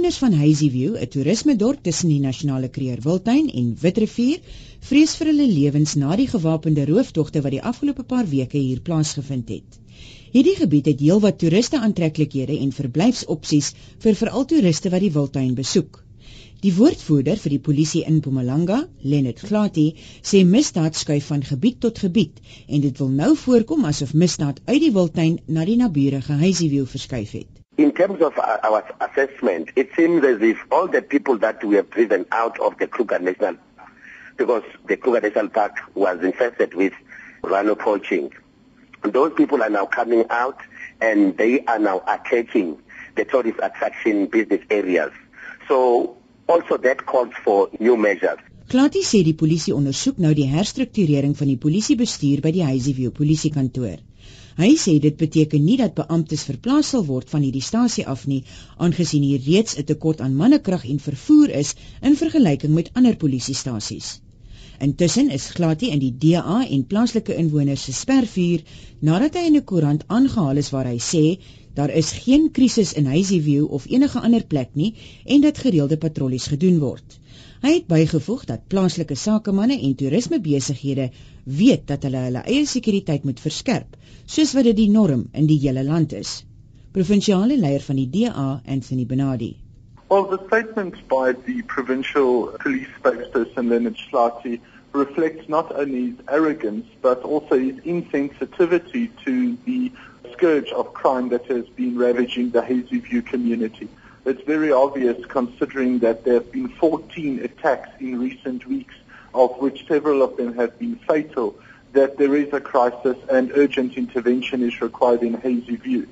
Inwoners van Hazyview, 'n toerismedorp tussen die nasionale Kruger Wildtuin en Witrifuur, vrees vir hulle lewens na die gewapende rooftogte wat die afgelope paar weke hier plaasgevind het. Hierdie gebied het heelwat toeriste aantreklikhede en verblyfsopsies vir veral toeriste wat die Wildtuin besoek. Die woordvoerder vir die polisie in Mpumalanga, Lenet Glati, sê misdaad skuif van gebied tot gebied en dit wil nou voorkom asof misdaad uit die Wildtuin na die naburige Hazyview verskuif het. In terms of our assessment, it seems as if all the people that we have driven out of the Kruger National because the Kruger National Park was infested with rhino poaching. Those people are now coming out and they are now attacking the tourist attraction business areas. So also that calls for new measures. Klati sê die polisie ondersoek nou die herstrukturering van die polisiebestuur by die Hazyview polisiekantoor. Hy sê dit beteken nie dat beamptes verplaas sal word van hierdie stasie af nie, aangesien hier reeds 'n tekort aan mannekrag en vervoer is in vergelyking met ander polisiestasies. Intussen is Glati in die DA en plaaslike inwoners se spervuur nadat hy in 'n koerant aangehaal is waar hy sê daar is geen krisis in Hazyview of enige ander plek nie en dat gereelde patrollies gedoen word. Hy het bygevoeg dat plaaslike sakemanne en toerismebesighede weet dat hulle hulle eie sekuriteit moet verskerp, soos wat dit die norm in die hele land is. Provinsiale leier van die DA, Anthony Benardi. Well, the statement by the provincial police spokesperson Leonard Schlati reflects not only his arrogance but also his insensitivity to the scourge of crime that has been ravaging the Hazy View community. It's very obvious considering that there have been 14 attacks in recent weeks, of which several of them have been fatal, that there is a crisis and urgent intervention is required in Hazy View.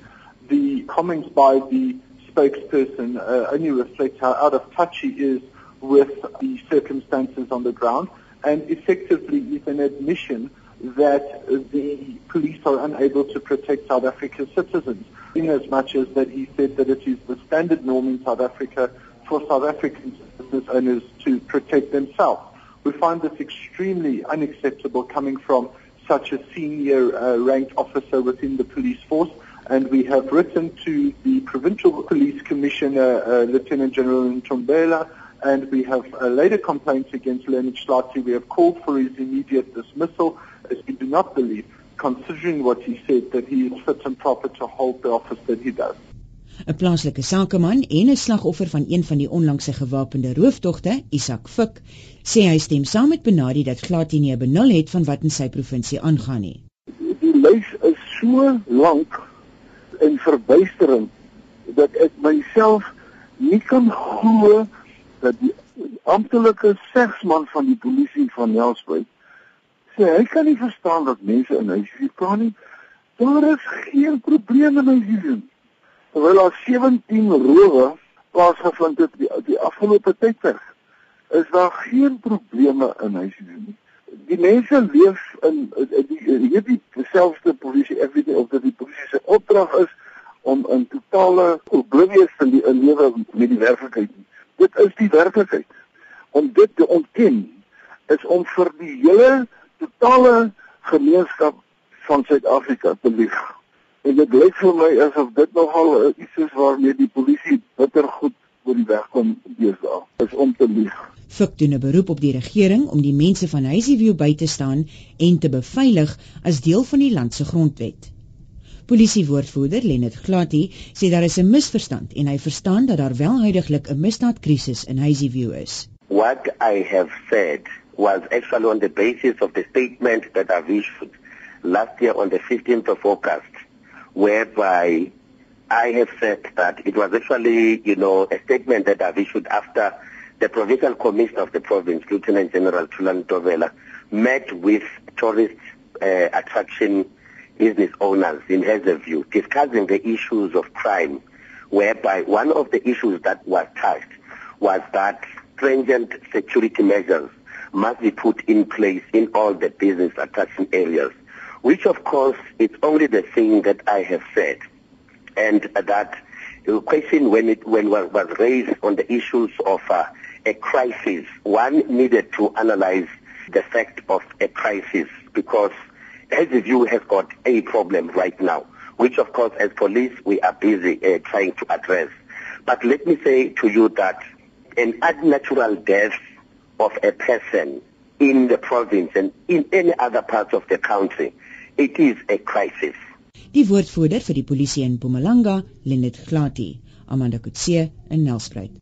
The comments by the spokesperson uh, only reflect how out of touch he is with the circumstances on the ground and effectively is an admission that the police are unable to protect South Africa's citizens in as much as that he said that it is the standard norm in South Africa for South African business owners to protect themselves. We find this extremely unacceptable coming from such a senior uh, ranked officer within the police force and we have written to the provincial police commissioner uh, Lieutenant General Ntombela and we have uh, laid a complaint against Leonard Schlati. We have called for his immediate dismissal as we do not believe considering what he said that he is fit and proper to hold the office that he does. 'n Plaaslike sakeman en 'n slagoffer van een van die onlangse gewapende rooftogte, Isak Fik, sê hy stem saam met Benadi dat glad nie 'n benul het van wat in sy provinsie aangaan nie. Die lys is so lank en verbuisterend dat ek myself nie kan glo dat die amptelike segsman van die polisie van Nelspruit sê hy kan nie verstaan dat mense in huise praat nie. Daar is geen probleme met huise. Terwyl daar 17 rowe plaasgevind het die, die afgelope tydperk, is daar geen probleme in huise nie. Die mense leef in die hierdie selfde polisie ek weet nie of dit die polisie se opdrag is om in totale van die lewe met die werklikheid. Dit is die werklikheid. Om dit te ontken is om vir die hele totale gemeenskap van Suid-Afrika te lieg. En dit lyk vir my asof dit nogal iets is waarmee die polisie bitter goed oor die weg kom deesdae. Is om te lieg. Fik doen 'n beroep op die regering om die mense van Hazyview by te staan en te beveilig as deel van die land se grondwet. Polisiewoordvoerder Lenet Glati sê daar is 'n misverstand en hy verstaan dat daar wel huidigelik 'n misdaadkrisis in Hazyview is. What I have said was actually on the basis of the statement that I've issued last year on the 15th of August, whereby I have said that it was actually, you know, a statement that I've issued after the provincial commissioner of the province, Lieutenant General Tulan Tovela, met with tourist uh, attraction business owners in Hazelview discussing the issues of crime, whereby one of the issues that was touched was that stringent security measures must be put in place in all the business attraction areas, which of course is only the thing that I have said. And that the question when it when was raised on the issues of uh, a crisis, one needed to analyze the fact of a crisis because as the view has got a problem right now, which of course as police we are busy uh, trying to address. But let me say to you that an unnatural death of a person in the province and in any other parts of the country, it is a crisis. Die woordvoerder vir die polisie in Mpumalanga, Lenet Glati, Amanda Kutse in Nelspruit.